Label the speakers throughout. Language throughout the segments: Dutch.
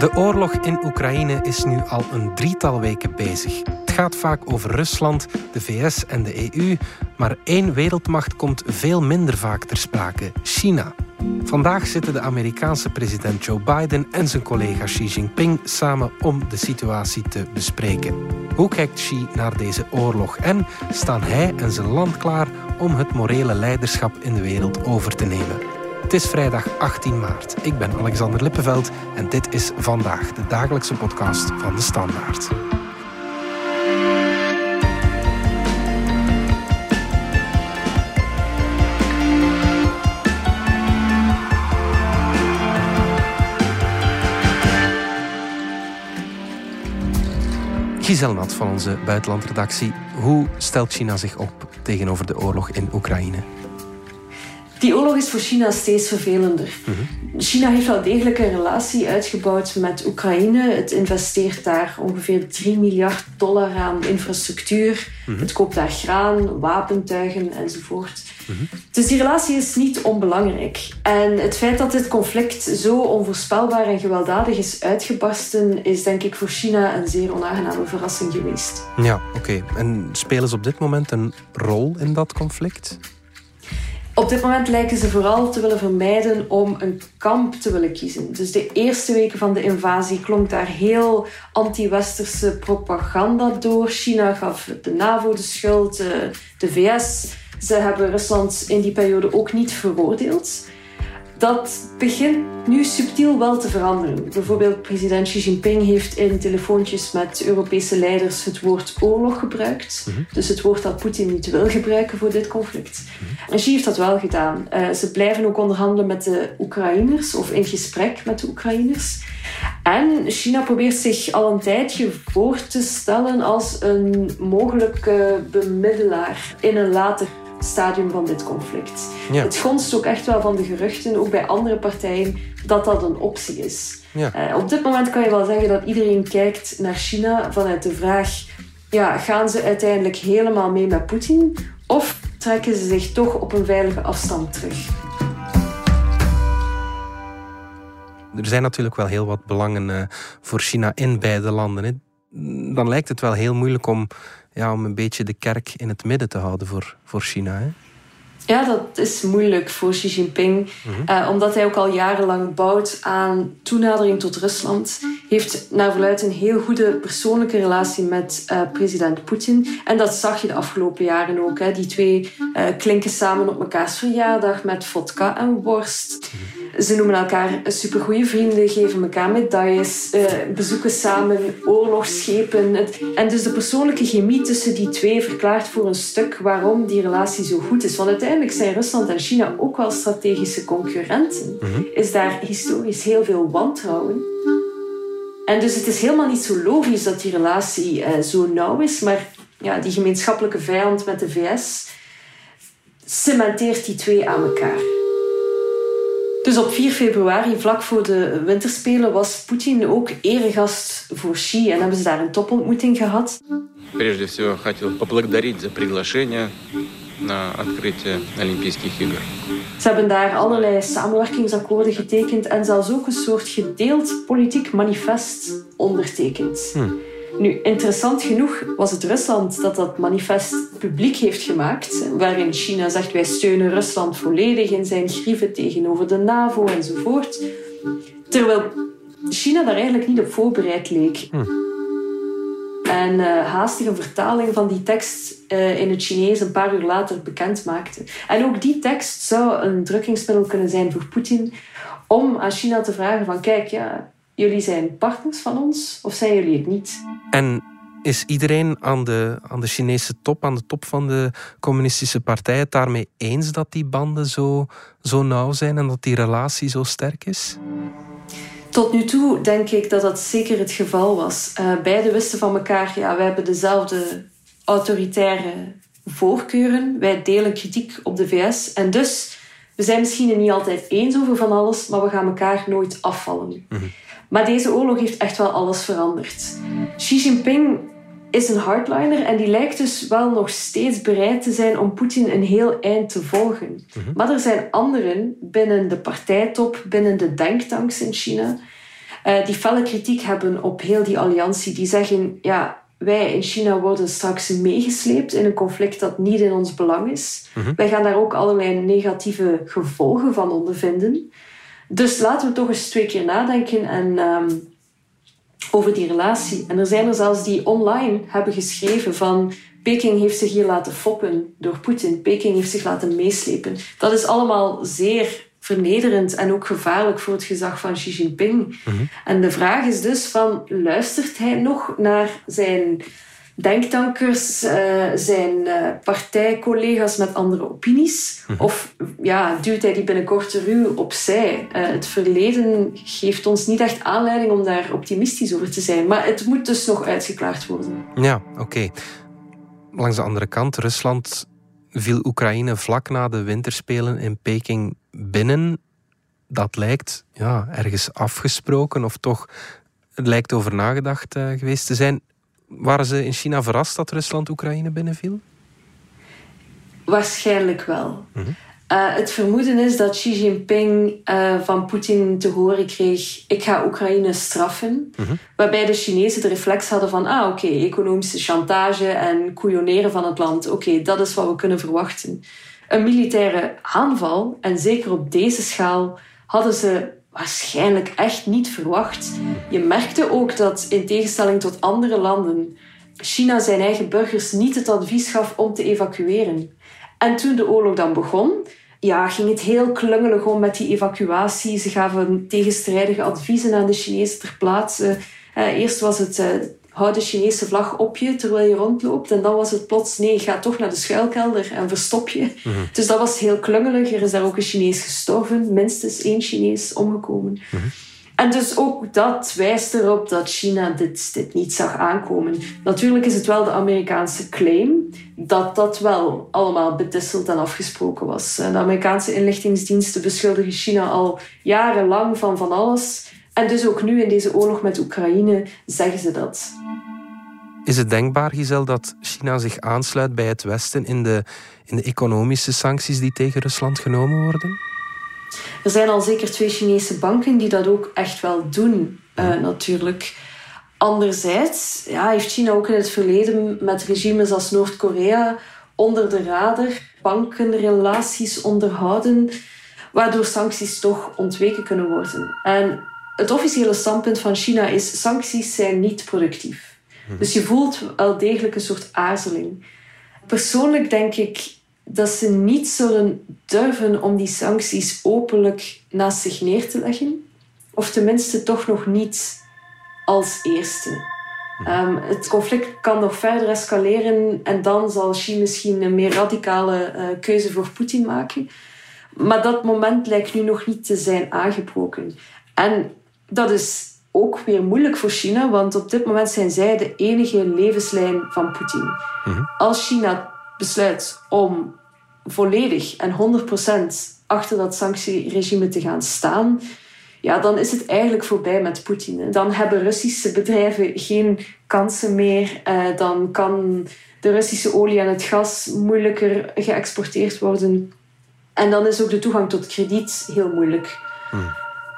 Speaker 1: De oorlog in Oekraïne is nu al een drietal weken bezig. Het gaat vaak over Rusland, de VS en de EU, maar één wereldmacht komt veel minder vaak ter sprake: China. Vandaag zitten de Amerikaanse president Joe Biden en zijn collega Xi Jinping samen om de situatie te bespreken. Hoe kijkt Xi naar deze oorlog en staan hij en zijn land klaar om het morele leiderschap in de wereld over te nemen? Het is vrijdag 18 maart. Ik ben Alexander Lippenveld en dit is vandaag de dagelijkse podcast van de Standaard. Giselle Nat van onze buitenlandredactie. Hoe stelt China zich op tegenover de oorlog in Oekraïne?
Speaker 2: Die oorlog is voor China steeds vervelender. China heeft wel degelijk een relatie uitgebouwd met Oekraïne. Het investeert daar ongeveer 3 miljard dollar aan infrastructuur. Het koopt daar graan, wapentuigen enzovoort. Dus die relatie is niet onbelangrijk. En het feit dat dit conflict zo onvoorspelbaar en gewelddadig is uitgebarsten, is denk ik voor China een zeer onaangename verrassing geweest.
Speaker 1: Ja, oké. En spelen ze op dit moment een rol in dat conflict?
Speaker 2: Op dit moment lijken ze vooral te willen vermijden om een kamp te willen kiezen. Dus de eerste weken van de invasie klonk daar heel anti-westerse propaganda door. China gaf de NAVO de schuld, de VS. Ze hebben Rusland in die periode ook niet veroordeeld. Dat begint nu subtiel wel te veranderen. Bijvoorbeeld president Xi Jinping heeft in telefoontjes met Europese leiders het woord oorlog gebruikt. Mhm. Dus het woord dat Poetin niet wil gebruiken voor dit conflict. Mhm. En Xi heeft dat wel gedaan. Uh, ze blijven ook onderhandelen met de Oekraïners of in gesprek met de Oekraïners. En China probeert zich al een tijdje voor te stellen als een mogelijke bemiddelaar in een later stadium van dit conflict. Het gonst ook echt wel van de geruchten, ook bij andere partijen, dat dat een optie is. Ja. Uh, op dit moment kan je wel zeggen dat iedereen kijkt naar China vanuit de vraag: ja, gaan ze uiteindelijk helemaal mee met Poetin of trekken ze zich toch op een veilige afstand terug?
Speaker 1: Er zijn natuurlijk wel heel wat belangen uh, voor China in beide landen. Hè. Dan lijkt het wel heel moeilijk om ja, om een beetje de kerk in het midden te houden voor, voor China. Hè?
Speaker 2: Ja, dat is moeilijk voor Xi Jinping. Mhm. Eh, omdat hij ook al jarenlang bouwt aan toenadering tot Rusland. Heeft naar verluidt een heel goede persoonlijke relatie met uh, president Poetin. En dat zag je de afgelopen jaren ook. Hè. Die twee uh, klinken samen op mekaars verjaardag met vodka en worst. Mhm. Ze noemen elkaar supergoeie vrienden, geven elkaar medailles, uh, bezoeken samen oorlogsschepen. En dus de persoonlijke chemie tussen die twee verklaart voor een stuk waarom die relatie zo goed is. Want uiteindelijk zijn Rusland en China ook wel strategische concurrenten. Mhm. Is daar historisch heel veel wantrouwen. En dus het is helemaal niet zo logisch dat die relatie uh, zo nauw is, maar ja, die gemeenschappelijke vijand met de VS cementeert die twee aan elkaar. Dus op 4 februari, vlak voor de winterspelen, was Poetin ook eregast voor Xi en hebben ze daar een topontmoeting gehad.
Speaker 3: Прежде всего хотел поблагодарить за приглашение на открытие Олимпийских игр.
Speaker 2: Ze hebben daar allerlei samenwerkingsakkoorden getekend en zelfs ook een soort gedeeld politiek manifest ondertekend. Hm. Nu, interessant genoeg was het Rusland dat dat manifest publiek heeft gemaakt, waarin China zegt wij steunen Rusland volledig in zijn grieven tegenover de NAVO enzovoort. Terwijl China daar eigenlijk niet op voorbereid leek. Hm. En uh, haastig een vertaling van die tekst uh, in het Chinees een paar uur later bekend maakte. En ook die tekst zou een drukkingsmiddel kunnen zijn voor Poetin om aan China te vragen van kijk, ja, jullie zijn partners van ons of zijn jullie het niet?
Speaker 1: En is iedereen aan de, aan de Chinese top, aan de top van de communistische partij, het daarmee eens dat die banden zo, zo nauw zijn en dat die relatie zo sterk is?
Speaker 2: Tot nu toe denk ik dat dat zeker het geval was. Uh, beiden wisten van elkaar, ja, wij hebben dezelfde autoritaire voorkeuren. Wij delen kritiek op de VS. En dus, we zijn misschien niet altijd eens over van alles, maar we gaan elkaar nooit afvallen. Mhm. Maar deze oorlog heeft echt wel alles veranderd. Xi Jinping is een hardliner en die lijkt dus wel nog steeds bereid te zijn om Poetin een heel eind te volgen. Mhm. Maar er zijn anderen binnen de partijtop, binnen de denktanks in China, uh, die felle kritiek hebben op heel die alliantie. Die zeggen, ja, wij in China worden straks meegesleept in een conflict dat niet in ons belang is. Mhm. Wij gaan daar ook allerlei negatieve gevolgen van ondervinden. Dus laten we toch eens twee keer nadenken en, um, over die relatie. En er zijn er zelfs die online hebben geschreven van Peking heeft zich hier laten foppen door Poetin. Peking heeft zich laten meeslepen. Dat is allemaal zeer vernederend en ook gevaarlijk voor het gezag van Xi Jinping. Mhm. En de vraag is dus van, luistert hij nog naar zijn denktankers, uh, zijn uh, partijcollega's met andere opinies? Mhm. Of ja, duwt hij die binnenkort ruw opzij? Uh, het verleden geeft ons niet echt aanleiding om daar optimistisch over te zijn. Maar het moet dus nog uitgeklaard worden.
Speaker 1: Ja, oké. Langs de andere kant, Rusland viel Oekraïne vlak na de winterspelen in Peking binnen. Dat lijkt ja, ergens afgesproken of toch het lijkt over nagedacht geweest te zijn. Waren ze in China verrast dat Rusland Oekraïne binnenviel?
Speaker 2: Waarschijnlijk wel. Mm uh, het vermoeden is dat Xi Jinping uh, van Poetin te horen kreeg: ik ga Oekraïne straffen. Mm -hmm. Waarbij de Chinezen de reflex hadden van: ah, oké, okay, economische chantage en couilloneren van het land. Oké, okay, dat is wat we kunnen verwachten. Een militaire aanval, en zeker op deze schaal, hadden ze waarschijnlijk echt niet verwacht. Je merkte ook dat, in tegenstelling tot andere landen, China zijn eigen burgers niet het advies gaf om te evacueren. En toen de oorlog dan begon, ja, ging het heel klungelig om met die evacuatie. Ze gaven tegenstrijdige adviezen aan de Chinezen ter plaatse. Uh, eerst was het uh, hou de Chinese vlag op je terwijl je rondloopt. En dan was het plots, nee, ga toch naar de schuilkelder en verstop je. Mhm. Dus dat was heel klungelig. Er is daar ook een Chinees gestorven, minstens één Chinees omgekomen. Mhm. En dus ook dat wijst erop dat China dit, dit niet zag aankomen. Natuurlijk is het wel de Amerikaanse claim dat dat wel allemaal betisseld en afgesproken was. De Amerikaanse inlichtingsdiensten beschuldigen China al jarenlang van van alles. En dus ook nu in deze oorlog met Oekraïne zeggen ze dat.
Speaker 1: Is het denkbaar, Giselle, dat China zich aansluit bij het Westen in de, in de economische sancties die tegen Rusland genomen worden?
Speaker 2: Er zijn al zeker twee Chinese banken die dat ook echt wel doen, uh, natuurlijk. Anderzijds ja, heeft China ook in het verleden met regimes als Noord-Korea onder de radar bankenrelaties onderhouden, waardoor sancties toch ontweken kunnen worden. En het officiële standpunt van China is: sancties zijn niet productief. Mhm. Dus je voelt wel degelijk een soort aarzeling. Persoonlijk denk ik dat ze niet zullen durven om die sancties openlijk naast zich neer te leggen. Of tenminste toch nog niet als eerste. Mhm. Ehm, het conflict kan nog verder escaleren en dan zal Xi misschien een meer radicale uh, keuze voor Poetin maken. Maar dat moment lijkt nu nog niet te zijn aangebroken. En dat is ook weer moeilijk voor China, want op dit moment zijn zij de enige levenslijn van Poetin. Mhm. Als China besluit om volledig en 100% achter dat sanctieregime te gaan staan, ja, dan is het eigenlijk voorbij met Poetin. Dan hebben Russische bedrijven geen kansen meer. Uh, dan kan de Russische olie en het gas moeilijker geëxporteerd worden. En dan is ook de toegang tot krediet heel moeilijk. Hmm.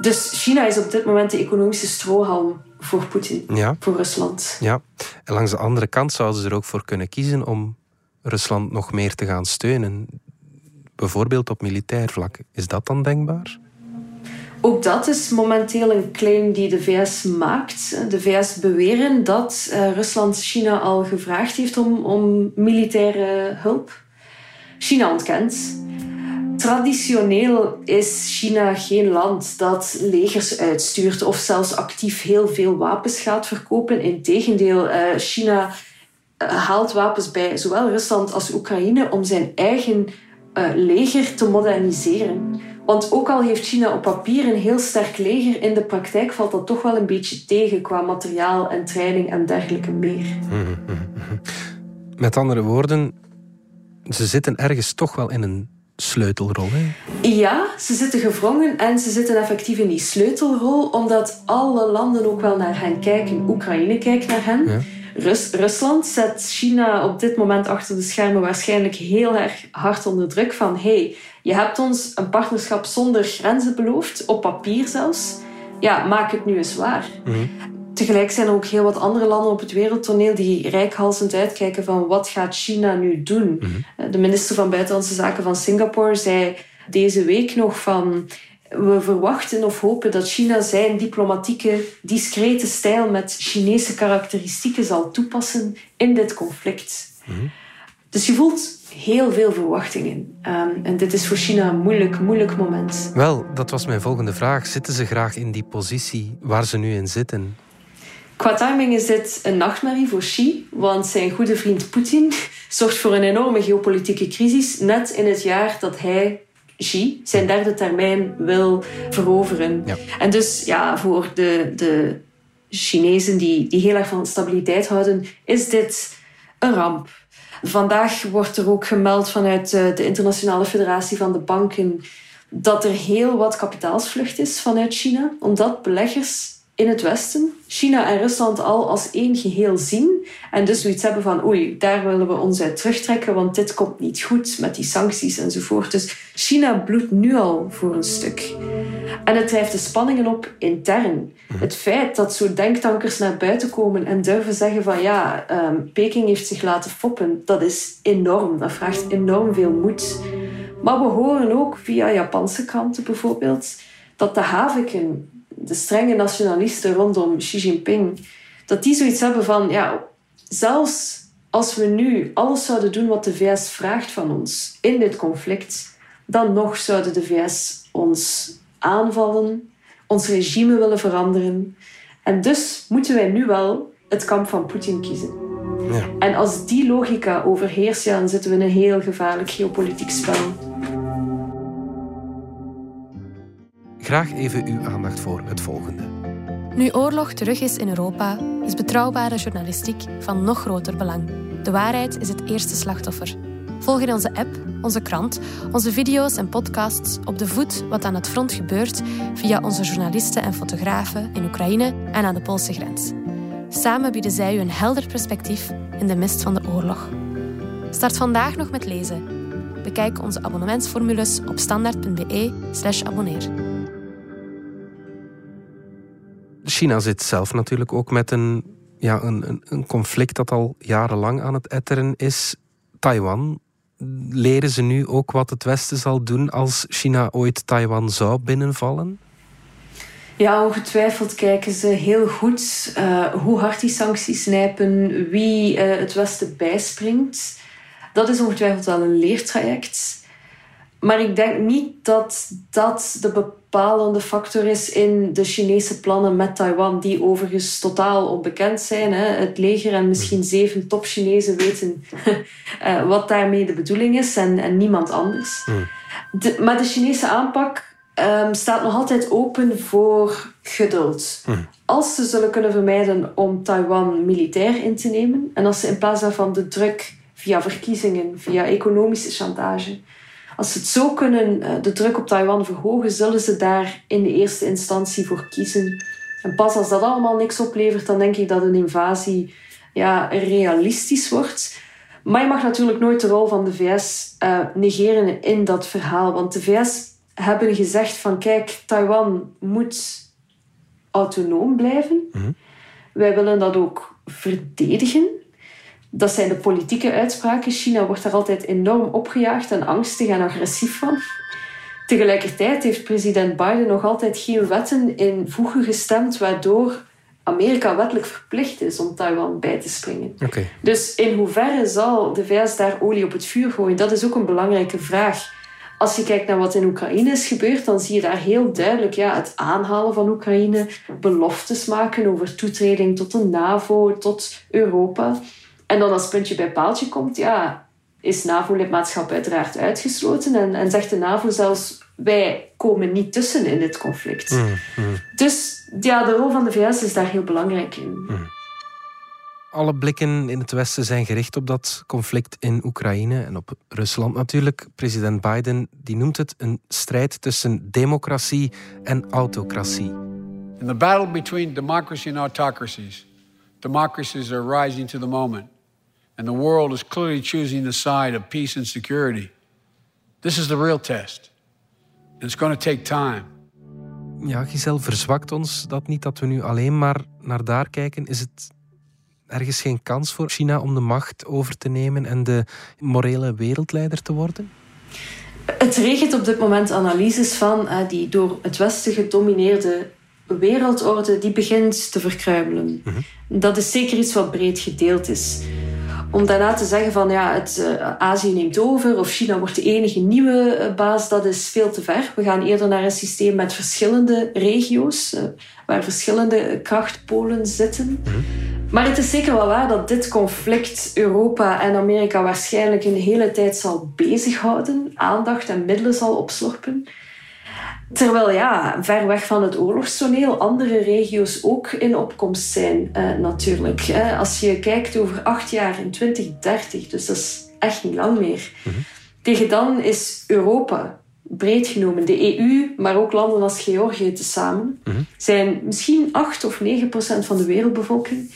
Speaker 2: Dus China is op dit moment de economische strohalm voor Poetin, ja. voor Rusland.
Speaker 1: Ja, en langs de andere kant zouden ze er ook voor kunnen kiezen om Rusland nog meer te gaan steunen. Bijvoorbeeld op militair vlak. Is dat dan denkbaar?
Speaker 2: Ook dat is momenteel een claim die de VS maakt. De VS beweren dat uh, Rusland China al gevraagd heeft om, om militaire hulp. China ontkent. Traditioneel is China geen land dat legers uitstuurt of zelfs actief heel veel wapens gaat verkopen. Integendeel, uh, China uh, haalt wapens bij zowel Rusland als Oekraïne om zijn eigen uh, leger te moderniseren. Want ook al heeft China op papier een heel sterk leger, in de praktijk valt dat toch wel een beetje tegen qua materiaal en training en dergelijke meer.
Speaker 1: Met andere woorden, ze zitten ergens toch wel in een sleutelrol. Hè?
Speaker 2: Ja, ze zitten gevrongen en ze zitten effectief in die sleutelrol, omdat alle landen ook wel naar hen kijken. Oekraïne kijkt naar hen. Ja. Rus Rusland zet China op dit moment achter de schermen waarschijnlijk heel erg hard onder druk van hey, je hebt ons een partnerschap zonder grenzen beloofd, op papier zelfs. ja, maak het nu eens waar. Tegelijk zijn er ook heel wat andere landen op het wereldtoneel die rijkhalsend uitkijken van wat gaat China nu doen. Eh, de minister van Buitenlandse Zaken van Singapore zei deze week nog van we verwachten of hopen dat China zijn diplomatieke, discrete stijl met Chinese karakteristieken zal toepassen in dit conflict. Dus je voelt heel veel verwachtingen. Um, en dit is voor China een moeilijk, moeilijk moment.
Speaker 1: Wel, dat was mijn volgende vraag. Zitten ze graag in die positie waar ze nu in zitten?
Speaker 2: Qua timing is dit een nachtmerrie voor Xi, want zijn goede vriend Poetin zorgt voor een enorme geopolitieke crisis net in het jaar dat hij Xi zijn derde termijn wil veroveren. Ja. En dus ja, voor de, de Chinezen die, die heel erg van stabiliteit houden, is dit een ramp. Vandaag wordt er ook gemeld vanuit eh, de Internationale Federatie van de Banken dat er heel wat kapitaalsvlucht is vanuit China, omdat beleggers in het Westen China en Rusland al als één geheel zien en dus zoiets hebben van oei, daar willen we ons uit terugtrekken, want dit komt niet goed met die sancties enzovoort. Dus China bloedt nu al voor een stuk. En het drijft de spanningen op intern. Mhm. Het feit dat zo denktankers naar buiten komen en durven zeggen van ja, um, Peking heeft zich laten foppen, dat is enorm. Dat vraagt enorm veel moed. Maar we horen ook via Japanse kranten bijvoorbeeld dat de haviken de strenge nationalisten rondom Xi Jinping, dat die zoiets hebben van, ja, zelfs als we nu alles zouden doen wat de VS vraagt van ons in dit conflict, dan nog zouden de VS ons aanvallen, ons regime willen veranderen. En dus moeten wij nu wel het kamp van Poetin kiezen. Ja. En als die logica overheerst, ja, dan zitten we in een heel gevaarlijk geopolitiek spel.
Speaker 1: Graag even uw aandacht voor het volgende.
Speaker 4: Nu oorlog terug is in Europa, is betrouwbare journalistiek van nog groter belang. De waarheid is het eerste slachtoffer. Volg in onze app, onze krant, onze video's en podcasts op de voet wat aan het front gebeurt via onze journalisten en fotografen in Oekraïne en aan de Poolse grens. Samen bieden zij u een helder perspectief in de mist van de oorlog. Start vandaag nog met lezen. Bekijk onze abonnementsformules op standaard.be/abonneer.
Speaker 1: China zit zelf natuurlijk ook met een, ja, een, een conflict dat al jarenlang aan het etteren is. Taiwan. Leren ze nu ook wat het Westen zal doen als China ooit Taiwan zou binnenvallen?
Speaker 2: Ja, ongetwijfeld kijken ze heel goed uh, hoe hard die sancties snijpen, wie uh, het Westen bijspringt. Dat is ongetwijfeld wel een leertraject. Maar ik denk niet dat dat de bepalende factor is in de Chinese plannen met Taiwan, die overigens totaal onbekend zijn. Hè. Het leger en misschien zeven top-Chinezen weten eh, wat daarmee de bedoeling is en, en niemand anders. Hmm. De, maar de Chinese aanpak um, staat nog altijd open voor geduld. Hmm. Als ze zullen kunnen vermijden om Taiwan militair in te nemen en als ze in plaats daarvan de druk via verkiezingen, via economische chantage als ze het zo kunnen, eh, de druk op Taiwan verhogen, zullen ze daar in de eerste instantie voor kiezen. En pas als dat allemaal niks oplevert, dan denk ik dat een invasie ja, realistisch wordt. Maar je mag natuurlijk nooit de rol van de VS uh, eh, negeren in dat verhaal. Want de VS hebben gezegd van kijk, Taiwan moet autonoom blijven. Mhm. Wij willen dat ook verdedigen. Dat zijn de politieke uitspraken. China wordt daar altijd enorm opgejaagd en angstig en agressief van. Tegelijkertijd heeft president Biden nog altijd geen wetten in voegen gestemd waardoor Amerika wettelijk verplicht is om Taiwan bij te springen.
Speaker 1: Okay.
Speaker 2: Dus in hoeverre zal de VS daar olie op het vuur gooien? Dat is ook een belangrijke vraag. Als je kijkt naar wat in Oekraïne is gebeurd, dan zie je daar heel duidelijk ja, het aanhalen van Oekraïne, beloftes maken over toetreding tot de NAVO, tot Europa. En dan als puntje bij paaltje komt, ja, is NAVO-lidmaatschap uiteraard uitgesloten. En, en zegt de NAVO zelfs, wij komen niet tussen in dit conflict. Mm, mm. Dus ja, de rol van de VS is daar heel belangrijk in. Mm.
Speaker 1: Alle blikken in het Westen zijn gericht op dat conflict in Oekraïne en op Rusland natuurlijk. President Biden die noemt het een strijd tussen democratie en autocratie.
Speaker 5: In the battle between democracy and autocracies, democracies are rising to the moment. And the world is clearly choosing the side of peace and security. This is the real test. And it's going to take time.
Speaker 1: Ja, Giselle, verzwakt ons dat niet dat we nu alleen maar naar daar kijken? Is het ergens geen kans voor China om de macht over te nemen en de morele wereldleider te worden?
Speaker 2: Het regent op dit moment analyses van uh, die door het Westen gedomineerde wereldorde die begint te verkruimelen. Mhm. Dat is zeker iets wat breed gedeeld is. Om daarna te zeggen van ja, het, uh, Azië neemt over of China wordt de enige nieuwe uh, baas, dat is veel te ver. We gaan eerder naar een systeem met verschillende regio's, uh, waar verschillende krachtpolen zitten. Mhm. Maar het is zeker wel waar dat dit conflict Europa en Amerika waarschijnlijk een hele tijd zal bezighouden, aandacht en middelen zal opslorpen. Terwijl ja, ver weg van het oorlogstoneel andere regio's ook in opkomst zijn uh, natuurlijk. Hè. Als je kijkt over acht jaar in 2030, dus dat is echt niet lang meer. Mm -hmm. Tegen dan is Europa, breed genomen, de EU, maar ook landen als Georgië tezamen, mm -hmm. zijn misschien 8 of 9 procent van de wereldbevolking.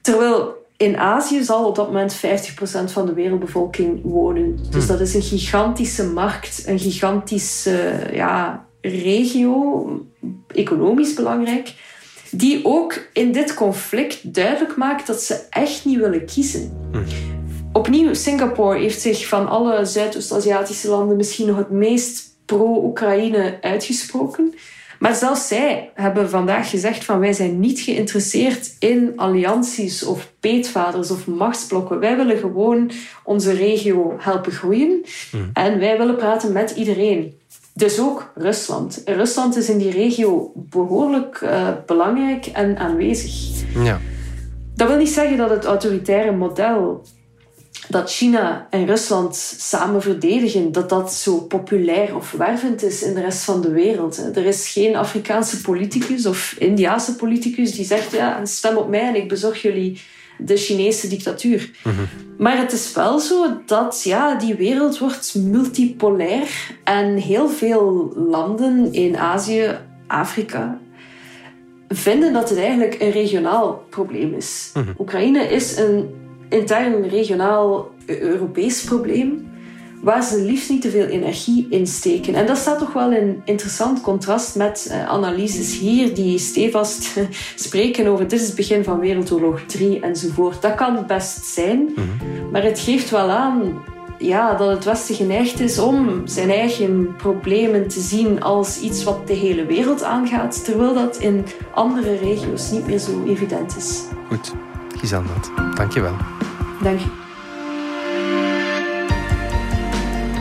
Speaker 2: Terwijl in Azië zal op dat moment 50% van de wereldbevolking wonen. Dus dat is een gigantische markt, een gigantische ja, regio, economisch belangrijk, die ook in dit conflict duidelijk maakt dat ze echt niet willen kiezen. Hm. Opnieuw, Singapore heeft zich van alle Zuidoost-Aziatische landen misschien nog het meest pro-Oekraïne uitgesproken. Maar zelfs zij hebben vandaag gezegd van wij zijn niet geïnteresseerd in allianties of peetvaders of machtsblokken. Wij willen gewoon onze regio helpen groeien hm. en wij willen praten met iedereen. Dus ook Rusland. Rusland is in die regio behoorlijk uh, belangrijk en aanwezig.
Speaker 1: Ja.
Speaker 2: Dat wil niet zeggen dat het autoritaire model dat China en Rusland samen verdedigen, dat dat zo populair of wervend is in de rest van de wereld. Er is geen Afrikaanse politicus of Indiaanse politicus die zegt, ja, stem op mij en ik bezorg jullie de Chinese dictatuur. Mhm. Maar het is wel zo dat ja, die wereld wordt multipolair en heel veel landen in Azië, Afrika, vinden dat het eigenlijk een regionaal probleem is. Mhm. Oekraïne is een intern regionaal Europees probleem waar ze liefst niet te veel energie in steken. En dat staat toch wel in interessant contrast met uh, analyses hier die stevast spreken over dit is het begin van Wereldoorlog 3 enzovoort. Dat kan best zijn, mhm. maar het geeft wel aan ja, dat het Westen geneigd is om zijn eigen problemen te zien als iets wat de hele wereld aangaat, terwijl dat in andere regio's niet meer zo evident is.
Speaker 1: Goed, Gizandat, dankjewel.
Speaker 2: Dank je.